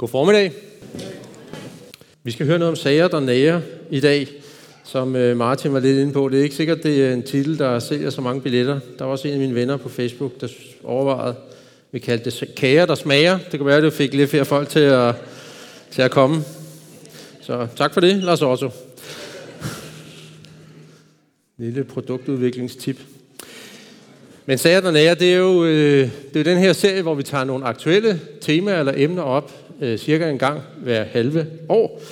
God formiddag. Vi skal høre noget om sager, der nærer i dag, som øh, Martin var lidt inde på. Det er ikke sikkert, det er en titel, der sælger så mange billetter. Der var også en af mine venner på Facebook, der overvejede, vi kaldte det kager, der smager. Det kan være, at det fik lidt flere folk til at, til at komme. Så tak for det, Lars Otto. Lille produktudviklingstip. Men sager der nære, det er jo øh, det er den her serie, hvor vi tager nogle aktuelle temaer eller emner op, øh, cirka en gang hver halve år.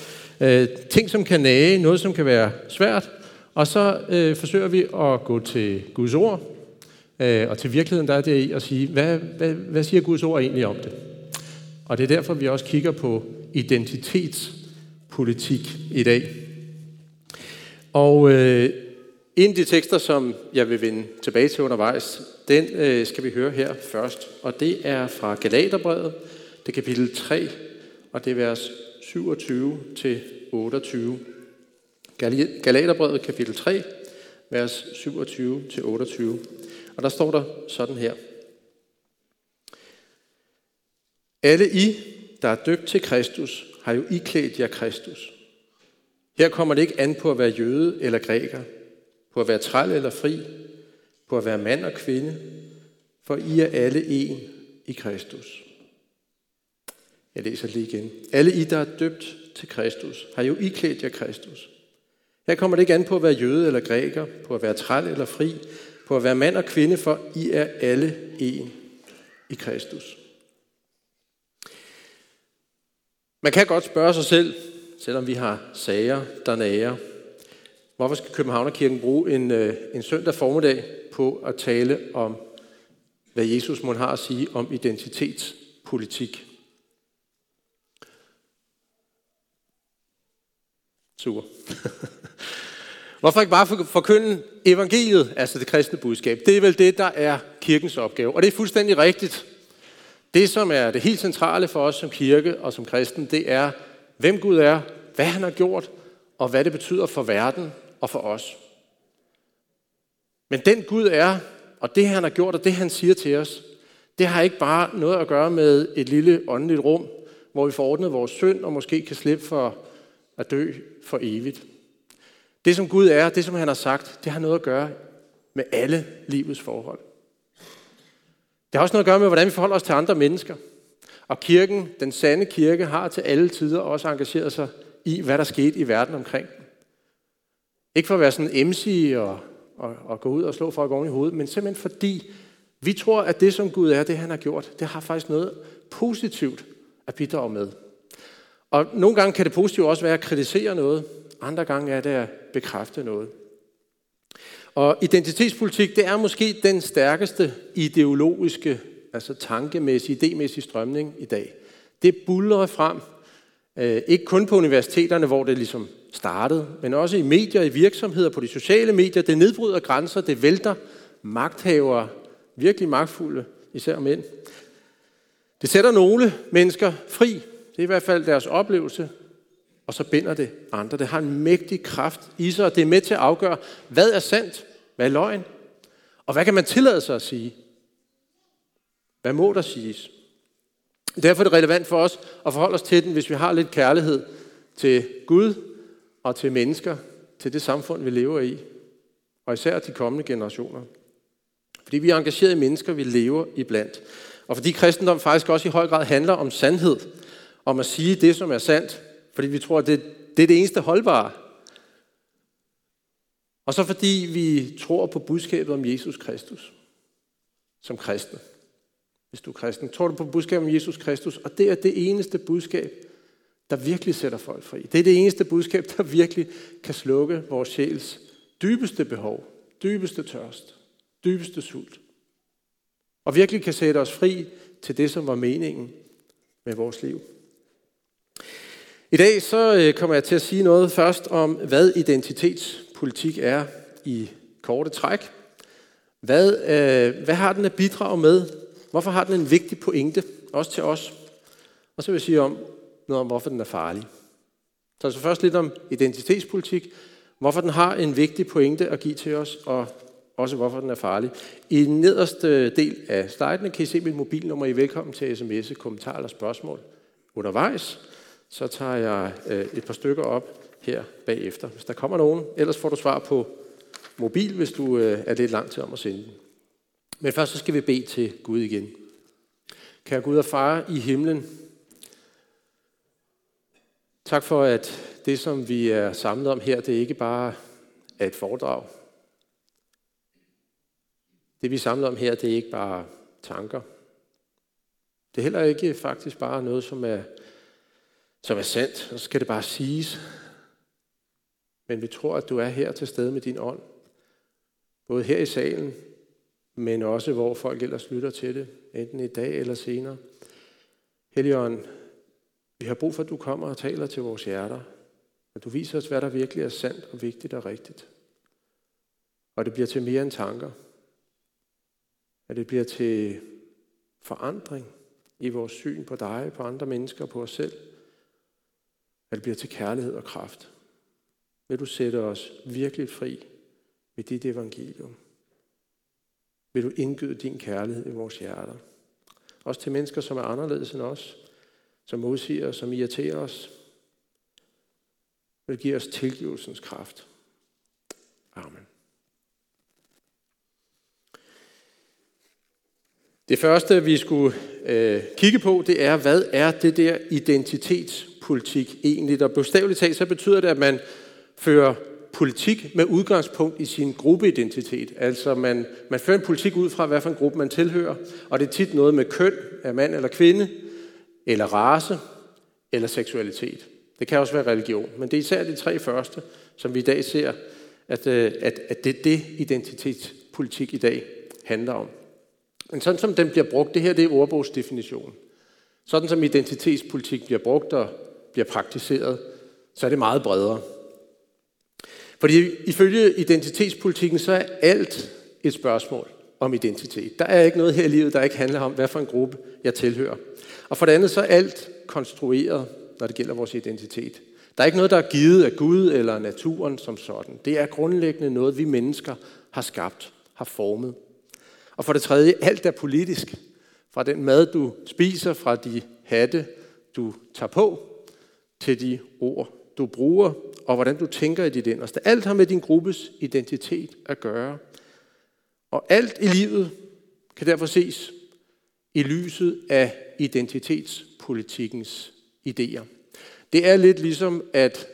Øh, ting, som kan nage, noget, som kan være svært, og så øh, forsøger vi at gå til Guds ord, øh, og til virkeligheden, der er det i at sige, hvad, hvad, hvad siger Guds ord egentlig om det? Og det er derfor, vi også kigger på identitetspolitik i dag. Og øh, en af de tekster, som jeg vil vende tilbage til undervejs, den øh, skal vi høre her først. Og det er fra Galaterbrevet, det er kapitel 3, og det er vers 27 til 28. Galaterbrevet kapitel 3, vers 27 til 28. Og der står der sådan her. Alle I, der er døbt til Kristus, har jo iklædt jer Kristus. Her kommer det ikke an på at være jøde eller græker, på at være træl eller fri, på at være mand og kvinde, for I er alle en i Kristus. Jeg læser lige igen. Alle I, der er døbt til Kristus, har jo iklædt jer Kristus. Her kommer det ikke an på at være jøde eller græker, på at være træl eller fri, på at være mand og kvinde, for I er alle en i Kristus. Man kan godt spørge sig selv, selvom vi har sager, der nærer, Hvorfor skal Københavnerkirken bruge en, øh, en søndag formiddag på at tale om, hvad Jesus må har at sige om identitetspolitik? Super. Hvorfor ikke bare forkynde evangeliet, altså det kristne budskab? Det er vel det, der er kirkens opgave. Og det er fuldstændig rigtigt. Det, som er det helt centrale for os som kirke og som kristen, det er, hvem Gud er, hvad han har gjort, og hvad det betyder for verden og for os. Men den Gud er, og det han har gjort, og det han siger til os, det har ikke bare noget at gøre med et lille åndeligt rum, hvor vi får ordnet vores synd og måske kan slippe for at dø for evigt. Det som Gud er, det som han har sagt, det har noget at gøre med alle livets forhold. Det har også noget at gøre med, hvordan vi forholder os til andre mennesker. Og kirken, den sande kirke, har til alle tider også engageret sig i, hvad der skete i verden omkring ikke for at være sådan MC og, og, og gå ud og slå folk oven i hovedet, men simpelthen fordi vi tror, at det, som Gud er, det han har gjort, det har faktisk noget positivt at bidrage med. Og nogle gange kan det positive også være at kritisere noget, andre gange er det at bekræfte noget. Og identitetspolitik, det er måske den stærkeste ideologiske, altså tankemæssige, idémæssige strømning i dag. Det buller frem, Øh, ikke kun på universiteterne, hvor det ligesom startede, men også i medier, i virksomheder, på de sociale medier. Det nedbryder grænser, det vælter magthavere, virkelig magtfulde, især mænd. Det sætter nogle mennesker fri, det er i hvert fald deres oplevelse, og så binder det andre. Det har en mægtig kraft i sig, og det er med til at afgøre, hvad er sandt, hvad er løgn, og hvad kan man tillade sig at sige? Hvad må der siges? Derfor er det relevant for os at forholde os til den, hvis vi har lidt kærlighed til Gud og til mennesker, til det samfund, vi lever i, og især de kommende generationer. Fordi vi er engageret i mennesker, vi lever i blandt. Og fordi kristendom faktisk også i høj grad handler om sandhed, om at sige det, som er sandt, fordi vi tror, at det, det er det eneste holdbare. Og så fordi vi tror på budskabet om Jesus Kristus som kristen. Hvis du er kristen, tror du på budskabet om Jesus Kristus, og det er det eneste budskab, der virkelig sætter folk fri. Det er det eneste budskab, der virkelig kan slukke vores sjæls dybeste behov, dybeste tørst, dybeste sult. Og virkelig kan sætte os fri til det, som var meningen med vores liv. I dag så øh, kommer jeg til at sige noget først om, hvad identitetspolitik er i korte træk. Hvad, øh, hvad har den at bidrage med? Hvorfor har den en vigtig pointe, også til os? Og så vil jeg sige om, noget om, hvorfor den er farlig. Så altså først lidt om identitetspolitik, hvorfor den har en vigtig pointe at give til os, og også hvorfor den er farlig. I den nederste del af sliden kan I se mit mobilnummer. I er velkommen til at sms'e kommentarer eller spørgsmål undervejs, så tager jeg øh, et par stykker op her bagefter, hvis der kommer nogen. Ellers får du svar på mobil, hvis du øh, er lidt lang tid om at sende den. Men først så skal vi bede til Gud igen. Kære Gud og far i himlen, tak for, at det, som vi er samlet om her, det ikke bare er et foredrag. Det, vi er samlet om her, det er ikke bare tanker. Det er heller ikke faktisk bare noget, som er, som er sandt, så skal det bare siges. Men vi tror, at du er her til stede med din ånd. Både her i salen, men også hvor folk ellers lytter til det, enten i dag eller senere. Helligånd, vi har brug for, at du kommer og taler til vores hjerter. At du viser os, hvad der virkelig er sandt og vigtigt og rigtigt. Og det bliver til mere end tanker. At det bliver til forandring i vores syn på dig, på andre mennesker og på os selv. At det bliver til kærlighed og kraft. Vil du sætte os virkelig fri med dit evangelium. Vil du indgyde din kærlighed i vores hjerter. Også til mennesker, som er anderledes end os, som modsiger os, som irriterer os. Vil give os tilgivelsens kraft. Amen. Det første, vi skulle øh, kigge på, det er, hvad er det der identitetspolitik egentlig? Og bogstaveligt talt, så betyder det, at man fører politik med udgangspunkt i sin gruppeidentitet. Altså man, man fører en politik ud fra, hvad for en gruppe man tilhører, og det er tit noget med køn, er mand eller kvinde, eller race, eller seksualitet. Det kan også være religion, men det er især de tre første, som vi i dag ser, at, øh, at, at det er det identitetspolitik i dag handler om. Men sådan som den bliver brugt, det her det er ordbogsdefinition. Sådan som identitetspolitik bliver brugt og bliver praktiseret, så er det meget bredere. Fordi ifølge identitetspolitikken, så er alt et spørgsmål om identitet. Der er ikke noget her i livet, der ikke handler om, hvad for en gruppe jeg tilhører. Og for det andet, så er alt konstrueret, når det gælder vores identitet. Der er ikke noget, der er givet af Gud eller naturen som sådan. Det er grundlæggende noget, vi mennesker har skabt, har formet. Og for det tredje, alt er politisk. Fra den mad, du spiser, fra de hatte, du tager på, til de ord, du bruger, og hvordan du tænker i dit inderste. Alt har med din gruppes identitet at gøre. Og alt i livet kan derfor ses i lyset af identitetspolitikkens idéer. Det er lidt ligesom at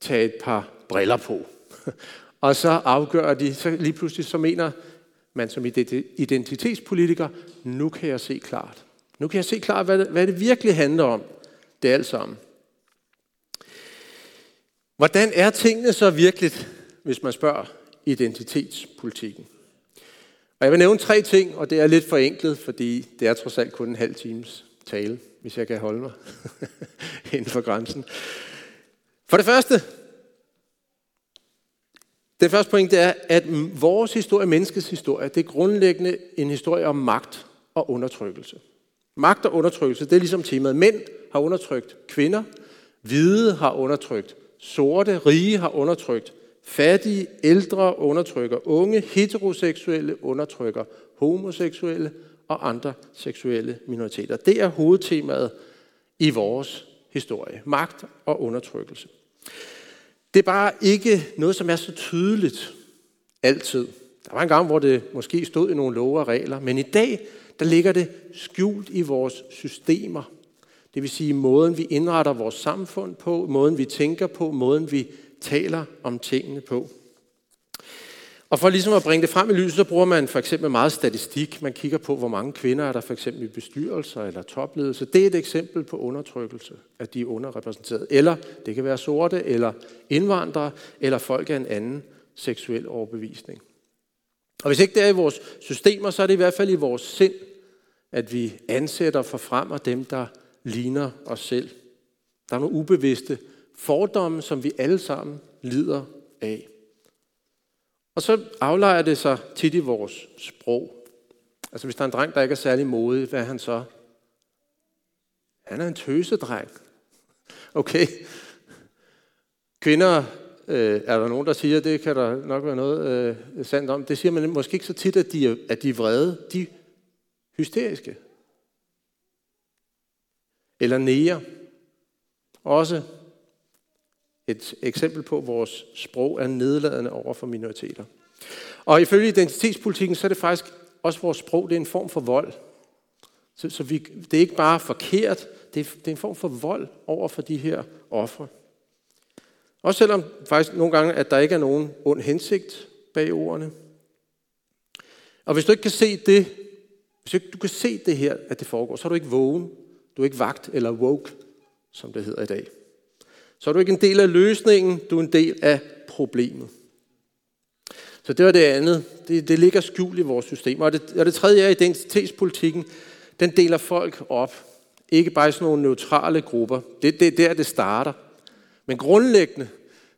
tage et par briller på, og så afgør de, så lige pludselig så mener man som identitetspolitiker, nu kan jeg se klart. Nu kan jeg se klart, hvad det, hvad det virkelig handler om. Det er alt sammen. Hvordan er tingene så virkeligt, hvis man spørger identitetspolitikken? Og jeg vil nævne tre ting, og det er lidt forenklet, fordi det er trods alt kun en halv times tale, hvis jeg kan holde mig inden for grænsen. For det første, det første point det er, at vores historie, menneskets historie, det er grundlæggende en historie om magt og undertrykkelse. Magt og undertrykkelse, det er ligesom temaet. Mænd har undertrykt kvinder, hvide har undertrykt sorte, rige har undertrykt fattige, ældre undertrykker unge, heteroseksuelle undertrykker homoseksuelle og andre seksuelle minoriteter. Det er hovedtemaet i vores historie. Magt og undertrykkelse. Det er bare ikke noget, som er så tydeligt altid. Der var en gang, hvor det måske stod i nogle love og regler, men i dag, der ligger det skjult i vores systemer. Det vil sige måden, vi indretter vores samfund på, måden, vi tænker på, måden, vi taler om tingene på. Og for ligesom at bringe det frem i lyset, så bruger man for eksempel meget statistik. Man kigger på, hvor mange kvinder er der for eksempel i bestyrelser eller topledelse. Det er et eksempel på undertrykkelse, at de er underrepræsenteret. Eller det kan være sorte, eller indvandrere, eller folk af en anden seksuel overbevisning. Og hvis ikke det er i vores systemer, så er det i hvert fald i vores sind, at vi ansætter for frem dem, der ligner os selv. Der er nogle ubevidste fordomme, som vi alle sammen lider af. Og så aflejer det sig tit i vores sprog. Altså hvis der er en dreng, der ikke er særlig modig, hvad er han så? Han er en tøsedreng. Okay. Kvinder, øh, er der nogen, der siger, det kan der nok være noget øh, sandt om. Det siger man måske ikke så tit, at de er, at de er vrede. De er hysteriske eller nære. Også et eksempel på, at vores sprog er nedladende over for minoriteter. Og ifølge identitetspolitikken, så er det faktisk også vores sprog, det er en form for vold. Så, så vi, det er ikke bare forkert, det er, det er en form for vold over for de her ofre. Også selvom faktisk nogle gange, at der ikke er nogen ond hensigt bag ordene. Og hvis du ikke kan se det, hvis ikke du kan se det her, at det foregår, så er du ikke vågen, du er ikke vagt eller woke, som det hedder i dag. Så er du ikke en del af løsningen, du er en del af problemet. Så det var det andet. Det, det ligger skjult i vores system. Og det, og det tredje er identitetspolitikken. Den deler folk op. Ikke bare i sådan nogle neutrale grupper. Det, det er der, det starter. Men grundlæggende,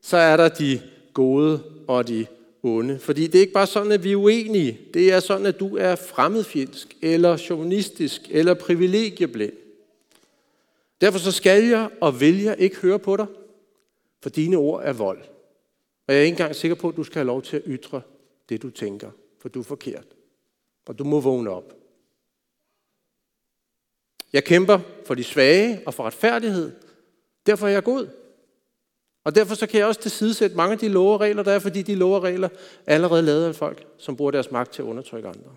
så er der de gode og de onde. Fordi det er ikke bare sådan, at vi er uenige. Det er sådan, at du er fremmedfjendsk, eller chauvinistisk, eller privilegieblind. Derfor så skal jeg og vil jeg ikke høre på dig, for dine ord er vold. Og jeg er ikke engang sikker på, at du skal have lov til at ytre det, du tænker, for du er forkert. Og du må vågne op. Jeg kæmper for de svage og for retfærdighed. Derfor er jeg god. Og derfor så kan jeg også tilsidesætte mange af de love og regler, der er, fordi de love og regler er allerede lavet af folk, som bruger deres magt til at undertrykke andre.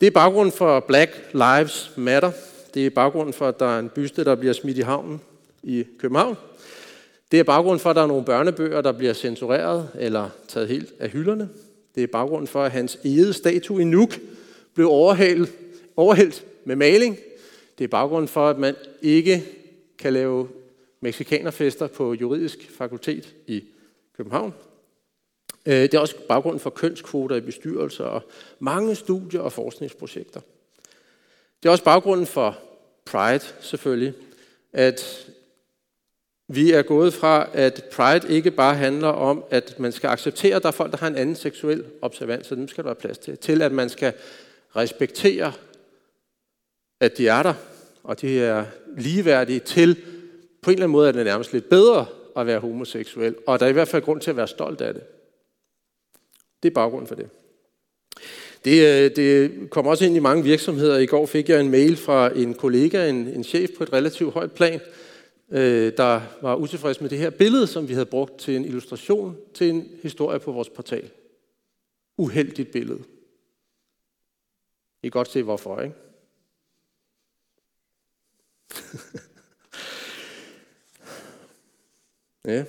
Det er baggrunden for Black Lives Matter. Det er baggrunden for, at der er en byste, der bliver smidt i havnen i København. Det er baggrunden for, at der er nogle børnebøger, der bliver censureret eller taget helt af hylderne. Det er baggrunden for, at hans ede statue i Nuuk blev overhældt, overhældt med maling. Det er baggrunden for, at man ikke kan lave mexikanerfester på juridisk fakultet i København. Øh, det er også baggrunden for kønskvoter i bestyrelser og mange studier og forskningsprojekter. Det er også baggrunden for Pride selvfølgelig, at vi er gået fra, at Pride ikke bare handler om, at man skal acceptere, at der er folk, der har en anden seksuel observans, så dem skal der være plads til, til at man skal respektere, at de er der, og de er ligeværdige til, på en eller anden måde er det nærmest lidt bedre at være homoseksuel, og der er i hvert fald grund til at være stolt af det. Det er baggrunden for det. Det, øh, det kommer også ind i mange virksomheder. I går fik jeg en mail fra en kollega, en, en chef på et relativt højt plan, øh, der var utilfreds med det her billede, som vi havde brugt til en illustration til en historie på vores portal. Uheldigt billede. I kan godt se hvorfor, ikke? ja.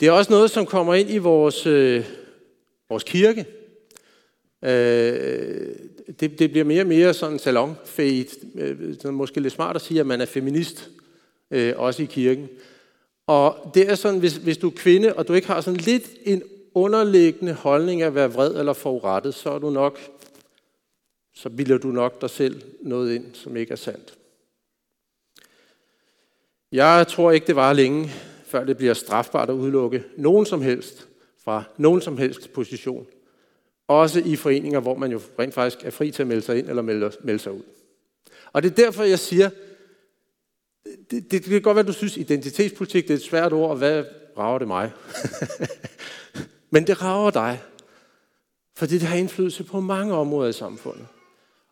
Det er også noget, som kommer ind i vores, øh, vores kirke. Øh, det, det bliver mere og mere sådan salonfægt. Øh, måske lidt smart at sige, at man er feminist, øh, også i kirken. Og det er sådan, hvis, hvis du er kvinde, og du ikke har sådan lidt en underliggende holdning af at være vred eller forurettet, så er du nok, så bilder du nok dig selv noget ind, som ikke er sandt. Jeg tror ikke, det var længe, før det bliver strafbart at udelukke nogen som helst fra nogen som helst position. Også i foreninger, hvor man jo rent faktisk er fri til at melde sig ind eller melde, melde sig ud. Og det er derfor, jeg siger, det, det, det kan godt være, du synes, identitetspolitik det er et svært ord, og hvad rager det mig? Men det rager dig. Fordi det har indflydelse på mange områder i samfundet.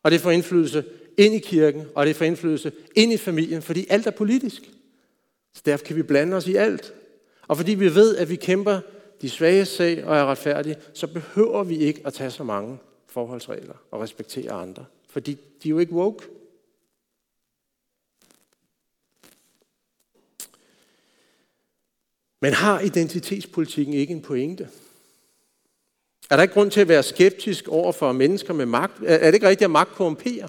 Og det får indflydelse ind i kirken, og det får indflydelse ind i familien, fordi alt er politisk. Så derfor kan vi blande os i alt. Og fordi vi ved, at vi kæmper de svage sag og er retfærdige, så behøver vi ikke at tage så mange forholdsregler og respektere andre. Fordi de er jo ikke woke. Men har identitetspolitikken ikke en pointe? Er der ikke grund til at være skeptisk over for mennesker med magt? Er det ikke rigtigt, at magt korrumperer?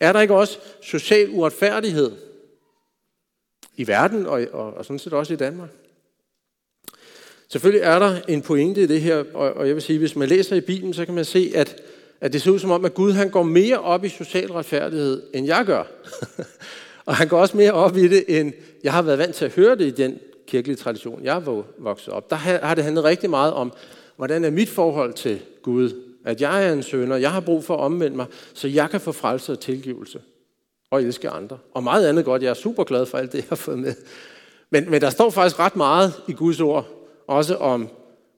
Er der ikke også social uretfærdighed i verden og, og, og sådan set også i Danmark? Selvfølgelig er der en pointe i det her, og, og jeg vil sige, hvis man læser i Bibelen, så kan man se, at, at det ser ud som om, at Gud han går mere op i social retfærdighed, end jeg gør. og han går også mere op i det, end jeg har været vant til at høre det i den kirkelige tradition, jeg er vokset op. Der har det handlet rigtig meget om, hvordan er mit forhold til Gud? At jeg er en sønder, jeg har brug for at omvende mig, så jeg kan få frelse og tilgivelse og elske andre. Og meget andet godt. Jeg er super glad for alt det, jeg har fået med. Men, men der står faktisk ret meget i Guds ord, også om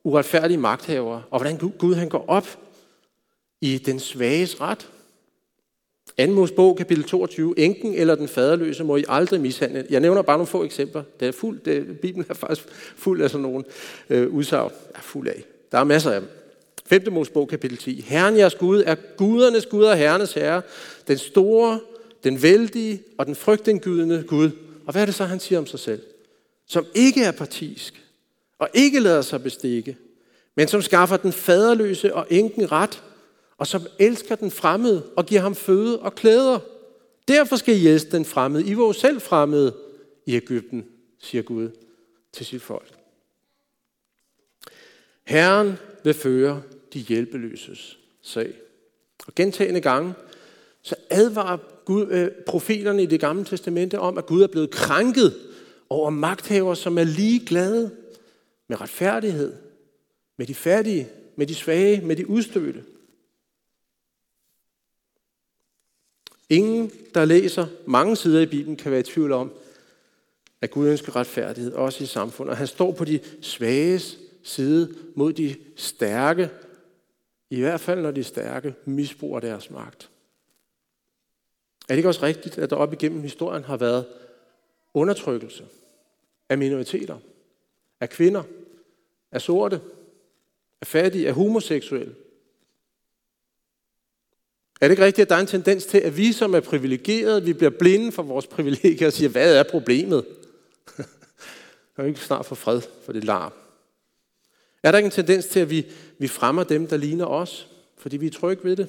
uretfærdige magthavere, og hvordan Gud han går op i den svages ret. 2. Mosebog, kapitel 22. Enken eller den faderløse må I aldrig mishandle. Jeg nævner bare nogle få eksempler. Det er fuld, det, Bibelen er faktisk fuld af sådan nogle øh, udsagn. Er fuld af. Der er masser af dem. 5. Mosebog, kapitel 10. Herren jeres Gud er gudernes Gud og herrenes herre. Den store, den vældige og den frygtindgydende Gud. Og hvad er det så, han siger om sig selv? Som ikke er partisk og ikke lader sig bestikke, men som skaffer den faderløse og enken ret, og som elsker den fremmede og giver ham føde og klæder. Derfor skal I elske den fremmede. I var jo selv fremmede i Ægypten, siger Gud til sit folk. Herren vil føre de hjælpeløses sag. Og gentagende gange, så advarer Gud, øh, profeterne i det gamle testamente om, at Gud er blevet krænket over magthavere, som er ligeglade med retfærdighed, med de fattige, med de svage, med de udstødte. Ingen, der læser mange sider i Bibelen, kan være i tvivl om, at Gud ønsker retfærdighed, også i samfundet. Og han står på de svages side mod de stærke, i hvert fald når de stærke misbruger deres magt. Er det ikke også rigtigt, at der op igennem historien har været undertrykkelse af minoriteter, af kvinder, af sorte, af fattige, af homoseksuelle? Er det ikke rigtigt, at der er en tendens til, at vi som er privilegerede, vi bliver blinde for vores privilegier og siger, hvad er problemet? Jeg vil ikke snart få fred for det larm. Er der ikke en tendens til, at vi, vi fremmer dem, der ligner os, fordi vi er trygge ved det?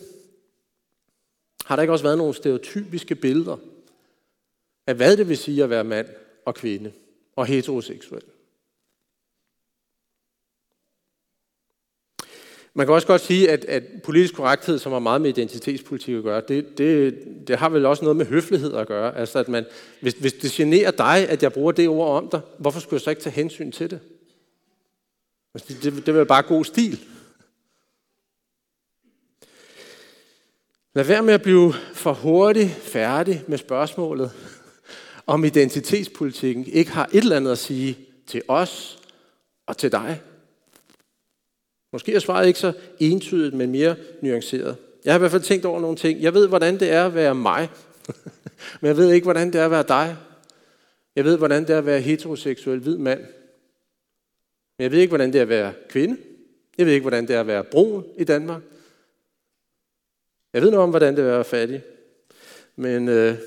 Har der ikke også været nogle stereotypiske billeder af, hvad det vil sige at være mand og kvinde og heteroseksuel? Man kan også godt sige, at, at politisk korrekthed, som har meget med identitetspolitik at gøre, det, det, det har vel også noget med høflighed at gøre. Altså, at man, hvis, hvis det generer dig, at jeg bruger det ord om dig, hvorfor skulle jeg så ikke tage hensyn til det? Altså, det, det, det vel bare god stil. Lad være med at blive for hurtigt færdig med spørgsmålet, om identitetspolitikken ikke har et eller andet at sige til os og til dig. Måske er svaret ikke så entydigt, men mere nuanceret. Jeg har i hvert fald tænkt over nogle ting. Jeg ved, hvordan det er at være mig, men jeg ved ikke, hvordan det er at være dig. Jeg ved, hvordan det er at være heteroseksuel hvid mand. Men jeg ved ikke, hvordan det er at være kvinde. Jeg ved ikke, hvordan det er at være brun i Danmark. Jeg ved noget om, hvordan det er at være fattig. Men øh,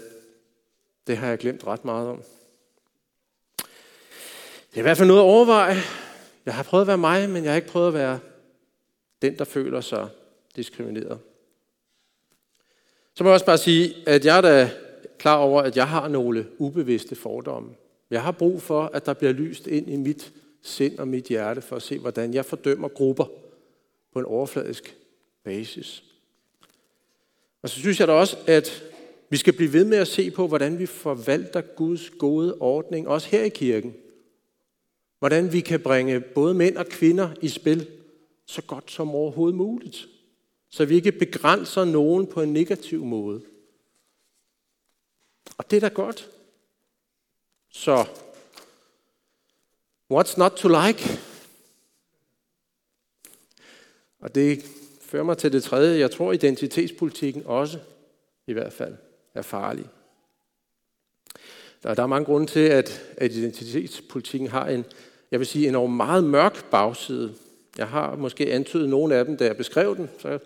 det har jeg glemt ret meget om. Det er i hvert fald noget at overveje. Jeg har prøvet at være mig, men jeg har ikke prøvet at være den, der føler sig diskrimineret. Så må jeg også bare sige, at jeg er da klar over, at jeg har nogle ubevidste fordomme. Jeg har brug for, at der bliver lyst ind i mit sind og mit hjerte for at se, hvordan jeg fordømmer grupper på en overfladisk basis. Og så synes jeg da også, at vi skal blive ved med at se på, hvordan vi forvalter Guds gode ordning, også her i kirken. Hvordan vi kan bringe både mænd og kvinder i spil så godt som overhovedet muligt. Så vi ikke begrænser nogen på en negativ måde. Og det er da godt. Så, what's not to like? Og det fører mig til det tredje. Jeg tror, identitetspolitikken også, i hvert fald, er farlig. Der, der er mange grunde til, at, at identitetspolitikken har en, jeg vil sige, en meget mørk bagside. Jeg har måske antydet nogle af dem, da jeg beskrev den, så jeg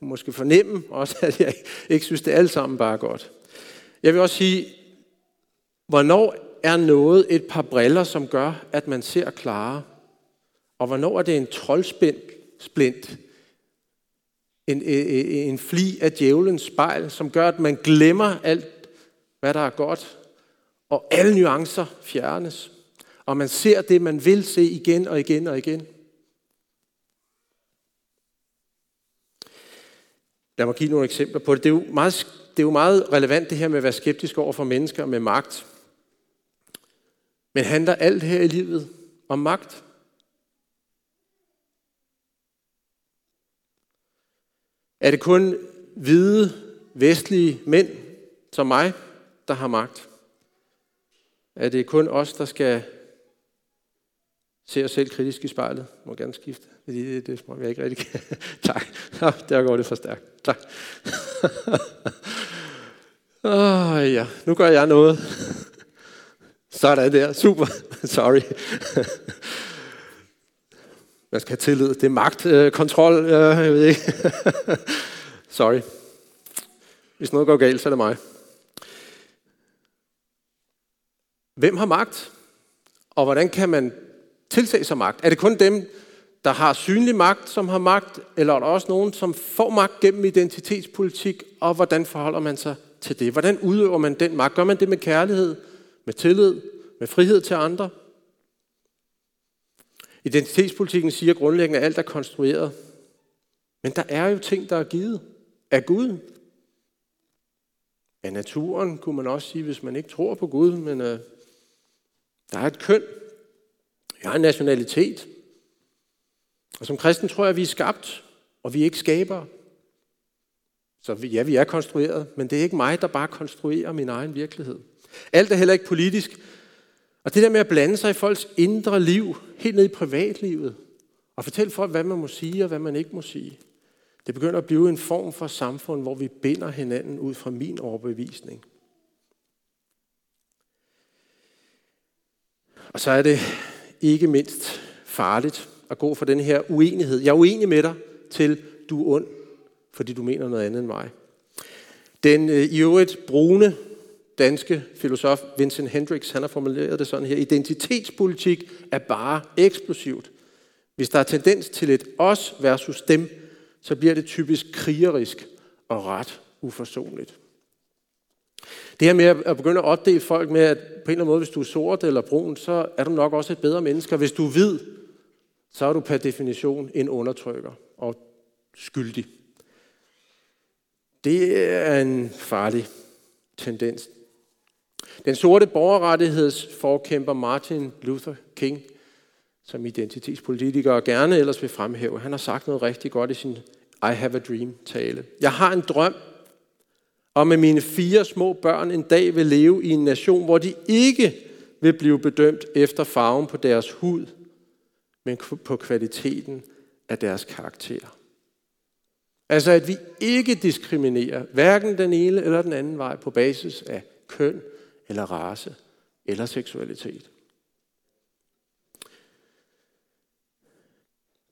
måske fornemme også, at jeg ikke synes, det er alt sammen bare godt. Jeg vil også sige, hvornår er noget et par briller, som gør, at man ser klare? Og hvornår er det en troldsplint, en, en, en fli af djævelens spejl, som gør, at man glemmer alt, hvad der er godt, og alle nuancer fjernes, og man ser det, man vil se igen og igen og igen. Lad mig give nogle eksempler på det. Det er jo meget, det er jo meget relevant det her med at være skeptisk over for mennesker med magt. Men handler alt her i livet om magt? Er det kun hvide, vestlige mænd som mig, der har magt? Er det kun os, der skal se os selv kritisk i spejlet. Må gerne skifte. Det, det, det jeg ikke rigtig kan. tak. Ja, der går det for stærkt. Tak. oh, ja, nu gør jeg noget. Sådan der. Super. Sorry. Man skal have tillid. Det er magtkontrol. Øh, jeg ved ikke. Sorry. Hvis noget går galt, så er det mig. Hvem har magt? Og hvordan kan man tilse sig magt? Er det kun dem, der har synlig magt, som har magt, eller er der også nogen, som får magt gennem identitetspolitik, og hvordan forholder man sig til det? Hvordan udøver man den magt? Gør man det med kærlighed, med tillid, med frihed til andre? Identitetspolitikken siger grundlæggende, at alt er konstrueret. Men der er jo ting, der er givet af Gud. Af naturen, kunne man også sige, hvis man ikke tror på Gud, men øh, der er et køn. Jeg har en nationalitet. Og som kristen tror jeg, at vi er skabt, og vi er ikke skaber. Så ja, vi er konstrueret, men det er ikke mig, der bare konstruerer min egen virkelighed. Alt er heller ikke politisk. Og det der med at blande sig i folks indre liv, helt ned i privatlivet, og fortælle folk, hvad man må sige og hvad man ikke må sige, det begynder at blive en form for samfund, hvor vi binder hinanden ud fra min overbevisning. Og så er det ikke mindst farligt at gå fra den her uenighed. Jeg er uenig med dig til, du er ond, fordi du mener noget andet end mig. Den øh, i øvrigt brune danske filosof Vincent Hendricks, han har formuleret det sådan her. Identitetspolitik er bare eksplosivt. Hvis der er tendens til et os versus dem, så bliver det typisk krigerisk og ret uforsonligt. Det her med at begynde at opdele folk med, at på en eller anden måde, hvis du er sort eller brun, så er du nok også et bedre menneske. Hvis du er hvid, så er du per definition en undertrykker og skyldig. Det er en farlig tendens. Den sorte borgerrettighedsforkæmper Martin Luther King, som identitetspolitiker gerne ellers vil fremhæve, han har sagt noget rigtig godt i sin I have a dream tale. Jeg har en drøm om, at mine fire små børn en dag vil leve i en nation, hvor de ikke vil blive bedømt efter farven på deres hud, men på kvaliteten af deres karakter. Altså at vi ikke diskriminerer hverken den ene eller den anden vej på basis af køn eller race eller seksualitet.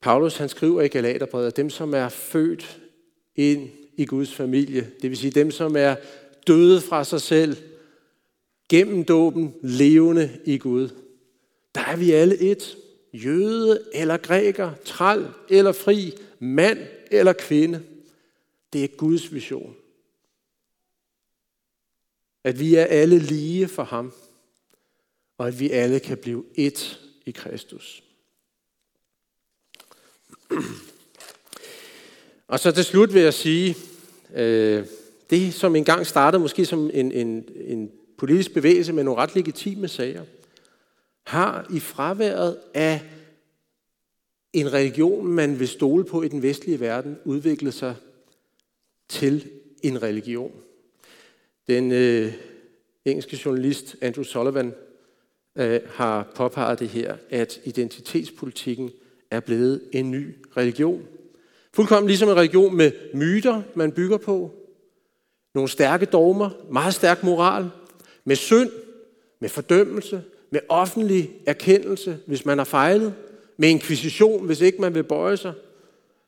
Paulus han skriver i Galaterbrevet, at dem, som er født ind i Guds familie, det vil sige dem, som er døde fra sig selv, gennem dåben, levende i Gud, der er vi alle et. Jøde eller græker, træl eller fri, mand eller kvinde. Det er Guds vision. At vi er alle lige for ham, og at vi alle kan blive et i Kristus. Og så til slut vil jeg sige, øh, det som engang startede måske som en, en, en politisk bevægelse med nogle ret legitime sager, har i fraværet af en religion, man vil stole på i den vestlige verden, udviklet sig til en religion. Den øh, engelske journalist Andrew Sullivan øh, har påpeget det her, at identitetspolitikken er blevet en ny religion. Fuldkommen ligesom en religion med myter, man bygger på. Nogle stærke dogmer, meget stærk moral, med synd, med fordømmelse, med offentlig erkendelse, hvis man har fejlet, med inkvisition, hvis ikke man vil bøje sig,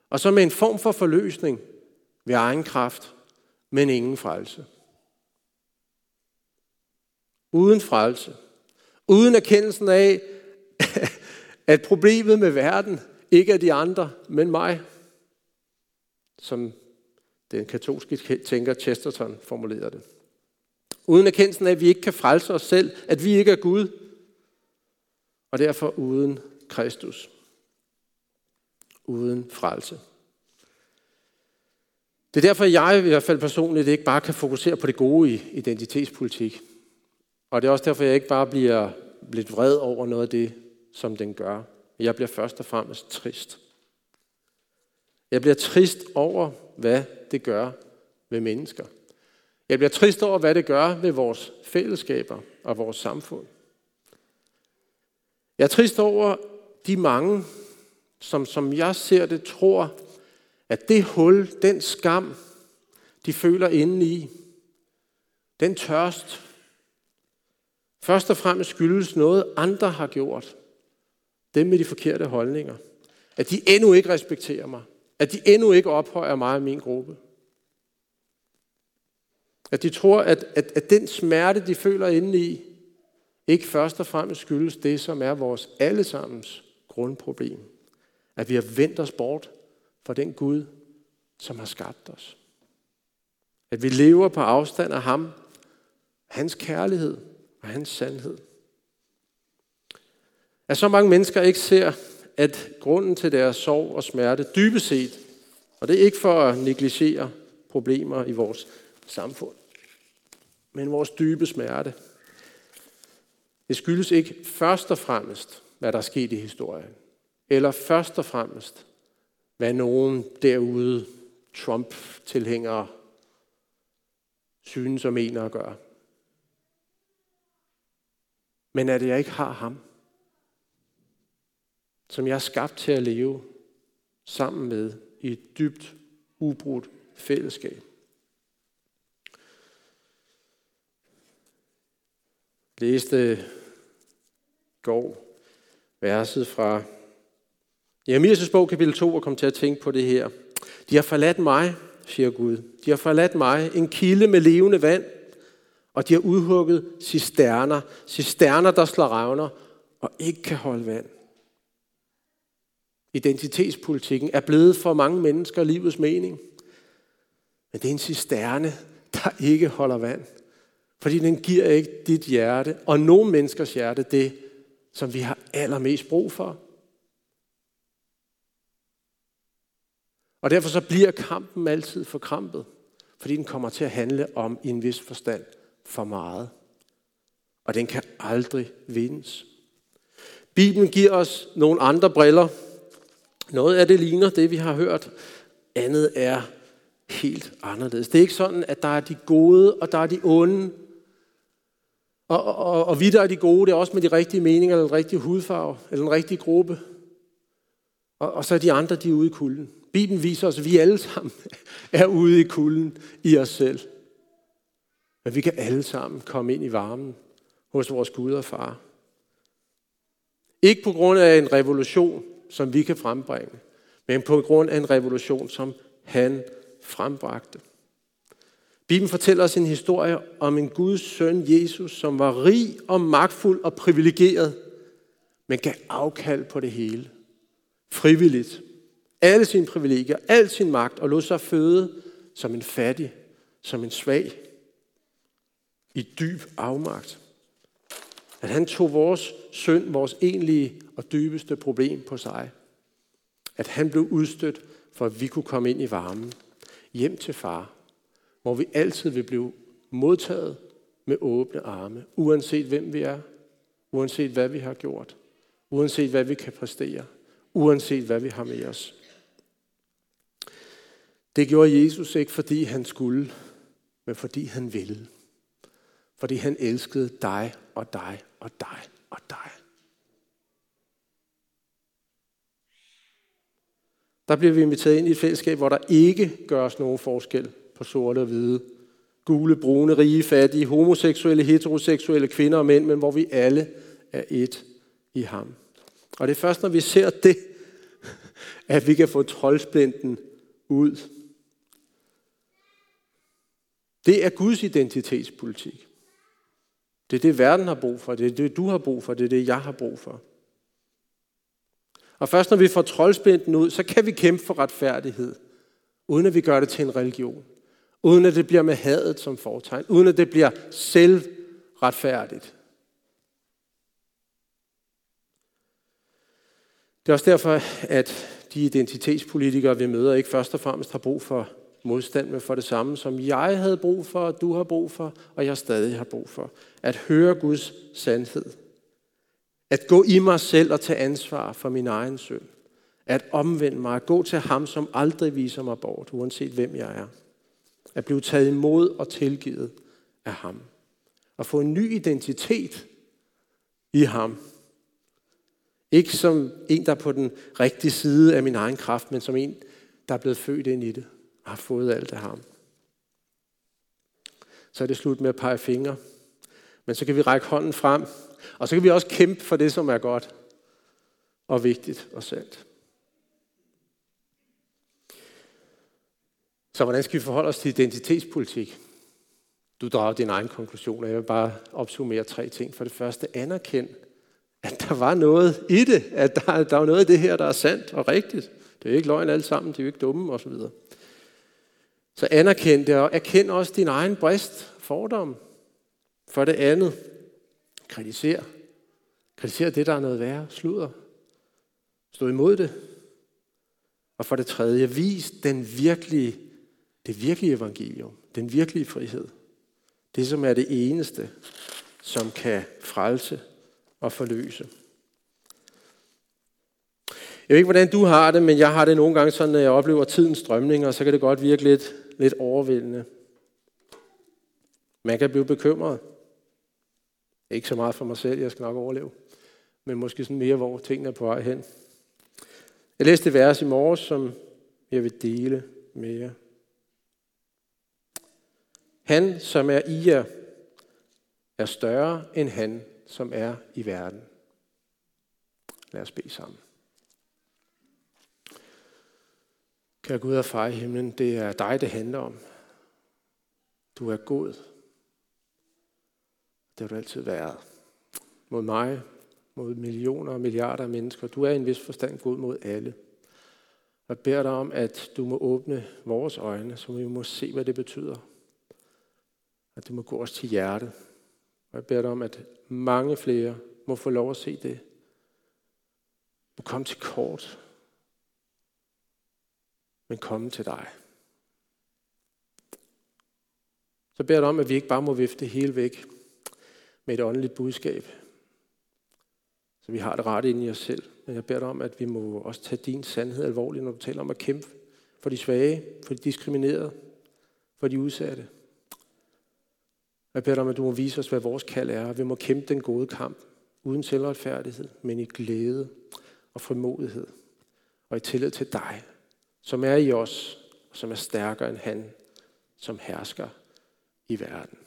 og så med en form for forløsning ved egen kraft, men ingen frelse. Uden frelse. Uden erkendelsen af, at problemet med verden ikke er de andre, men mig. Som den katolske tænker Chesterton formulerede det. Uden erkendelsen af, at vi ikke kan frelse os selv, at vi ikke er Gud, og derfor uden Kristus. Uden frelse. Det er derfor, jeg i hvert fald personligt ikke bare kan fokusere på det gode i identitetspolitik. Og det er også derfor, jeg ikke bare bliver lidt vred over noget af det, som den gør. Jeg bliver først og fremmest trist. Jeg bliver trist over, hvad det gør ved mennesker. Jeg bliver trist over, hvad det gør ved vores fællesskaber og vores samfund. Jeg er trist over, de mange, som, som jeg ser det, tror, at det hul, den skam, de føler indeni, den tørst, først og fremmest skyldes noget, andre har gjort. Dem med de forkerte holdninger. At de endnu ikke respekterer mig. At de endnu ikke ophøjer mig og min gruppe. At de tror, at, at, at den smerte, de føler indeni, ikke først og fremmest skyldes det, som er vores allesammens grundproblem. At vi har vendt os bort fra den Gud, som har skabt os. At vi lever på afstand af ham, hans kærlighed og hans sandhed. At så mange mennesker ikke ser, at grunden til deres sorg og smerte dybest set, og det er ikke for at negligere problemer i vores samfund, men vores dybe smerte, det skyldes ikke først og fremmest, hvad der er sket i historien, eller først og fremmest, hvad nogen derude, Trump-tilhængere, synes og mener at gøre. Men at jeg ikke har ham, som jeg er skabt til at leve sammen med i et dybt, ubrudt fællesskab. Læste går verset fra Jeremias' bog, kapitel 2, og kom til at tænke på det her. De har forladt mig, siger Gud. De har forladt mig, en kilde med levende vand, og de har udhugget cisterner, cisterner, der slår revner og ikke kan holde vand. Identitetspolitikken er blevet for mange mennesker livets mening. Men det er en cisterne, der ikke holder vand. Fordi den giver ikke dit hjerte, og nogle menneskers hjerte, det, som vi har allermest brug for. Og derfor så bliver kampen altid forkrampet, fordi den kommer til at handle om i en vis forstand for meget. Og den kan aldrig vindes. Bibelen giver os nogle andre briller. Noget af det ligner det, vi har hørt. Andet er helt anderledes. Det er ikke sådan, at der er de gode, og der er de onde. Og, og, og vi, der er de gode, det er også med de rigtige meninger, eller den rigtige hudfarve, eller den rigtige gruppe. Og, og så er de andre, de er ude i kulden. Bibelen viser os, at vi alle sammen er ude i kulden i os selv. Men vi kan alle sammen komme ind i varmen hos vores Gud og far. Ikke på grund af en revolution, som vi kan frembringe, men på grund af en revolution, som han frembragte. Bibelen fortæller os en historie om en Guds søn, Jesus, som var rig og magtfuld og privilegeret, men gav afkald på det hele. Frivilligt. Alle sine privilegier, al sin magt, og lod sig føde som en fattig, som en svag, i dyb afmagt. At han tog vores synd, vores egentlige og dybeste problem på sig. At han blev udstødt, for at vi kunne komme ind i varmen. Hjem til far hvor vi altid vil blive modtaget med åbne arme, uanset hvem vi er, uanset hvad vi har gjort, uanset hvad vi kan præstere, uanset hvad vi har med os. Det gjorde Jesus ikke, fordi han skulle, men fordi han ville. Fordi han elskede dig og dig og dig og dig. Der bliver vi inviteret ind i et fællesskab, hvor der ikke gøres nogen forskel på sorte og hvide. Gule, brune, rige, fattige, homoseksuelle, heteroseksuelle kvinder og mænd, men hvor vi alle er et i ham. Og det er først, når vi ser det, at vi kan få troldsplinten ud. Det er Guds identitetspolitik. Det er det, verden har brug for. Det er det, du har brug for. Det er det, jeg har brug for. Og først når vi får troldspinden ud, så kan vi kæmpe for retfærdighed, uden at vi gør det til en religion. Uden at det bliver med hadet som fortegn. Uden at det bliver selvretfærdigt. Det er også derfor, at de identitetspolitikere, vi møder, ikke først og fremmest har brug for modstand, med for det samme, som jeg havde brug for, du har brug for, og jeg stadig har brug for. At høre Guds sandhed. At gå i mig selv og tage ansvar for min egen synd. At omvende mig, at gå til ham, som aldrig viser mig bort, uanset hvem jeg er. At blive taget imod og tilgivet af ham. At få en ny identitet i ham. Ikke som en, der er på den rigtige side af min egen kraft, men som en, der er blevet født ind i det har fået alt af ham. Så er det slut med at pege fingre. Men så kan vi række hånden frem, og så kan vi også kæmpe for det, som er godt og vigtigt og sandt. Så hvordan skal vi forholde os til identitetspolitik? Du drager din egen konklusion, og jeg vil bare opsummere tre ting. For det første, anerkend, at der var noget i det, at der, der var noget i det her, der er sandt og rigtigt. Det er ikke løgn alle sammen, de er jo ikke dumme osv. Så, anerkend det, og erkend også din egen brist, fordom. For det andet, kritiser. Kritiser det, der er noget værre, sluder. Stå imod det. Og for det tredje, vis den virkelige, det virkelige evangelium, den virkelige frihed. Det, som er det eneste, som kan frelse og forløse. Jeg ved ikke, hvordan du har det, men jeg har det nogle gange sådan, når jeg oplever tidens strømninger, så kan det godt virke lidt, lidt overvældende. Man kan blive bekymret. Ikke så meget for mig selv, jeg skal nok overleve. Men måske sådan mere, hvor tingene er på vej hen. Jeg læste et vers i morges, som jeg vil dele med jer. Han, som er i jer, er større end han, som er i verden. Lad os bede sammen. Kære Gud og far i himlen, det er dig, det handler om. Du er god. Det har du altid været. Mod mig, mod millioner og milliarder af mennesker. Du er i en vis forstand god mod alle. Jeg beder dig om, at du må åbne vores øjne, så vi må se, hvad det betyder. At du må gå os til hjertet. Og jeg beder dig om, at mange flere må få lov at se det. Må komme til kort. Men komme til dig. Så beder jeg dig om, at vi ikke bare må vifte hele væk med et åndeligt budskab. Så vi har det ret ind i os selv. Men jeg beder dig om, at vi må også tage din sandhed alvorligt, når du taler om at kæmpe for de svage, for de diskriminerede, for de udsatte. Jeg beder dig om, at du må vise os, hvad vores kald er, vi må kæmpe den gode kamp, uden selvretfærdighed, men i glæde og frimodighed, og i tillid til dig, som er i os, og som er stærkere end han, som hersker i verden.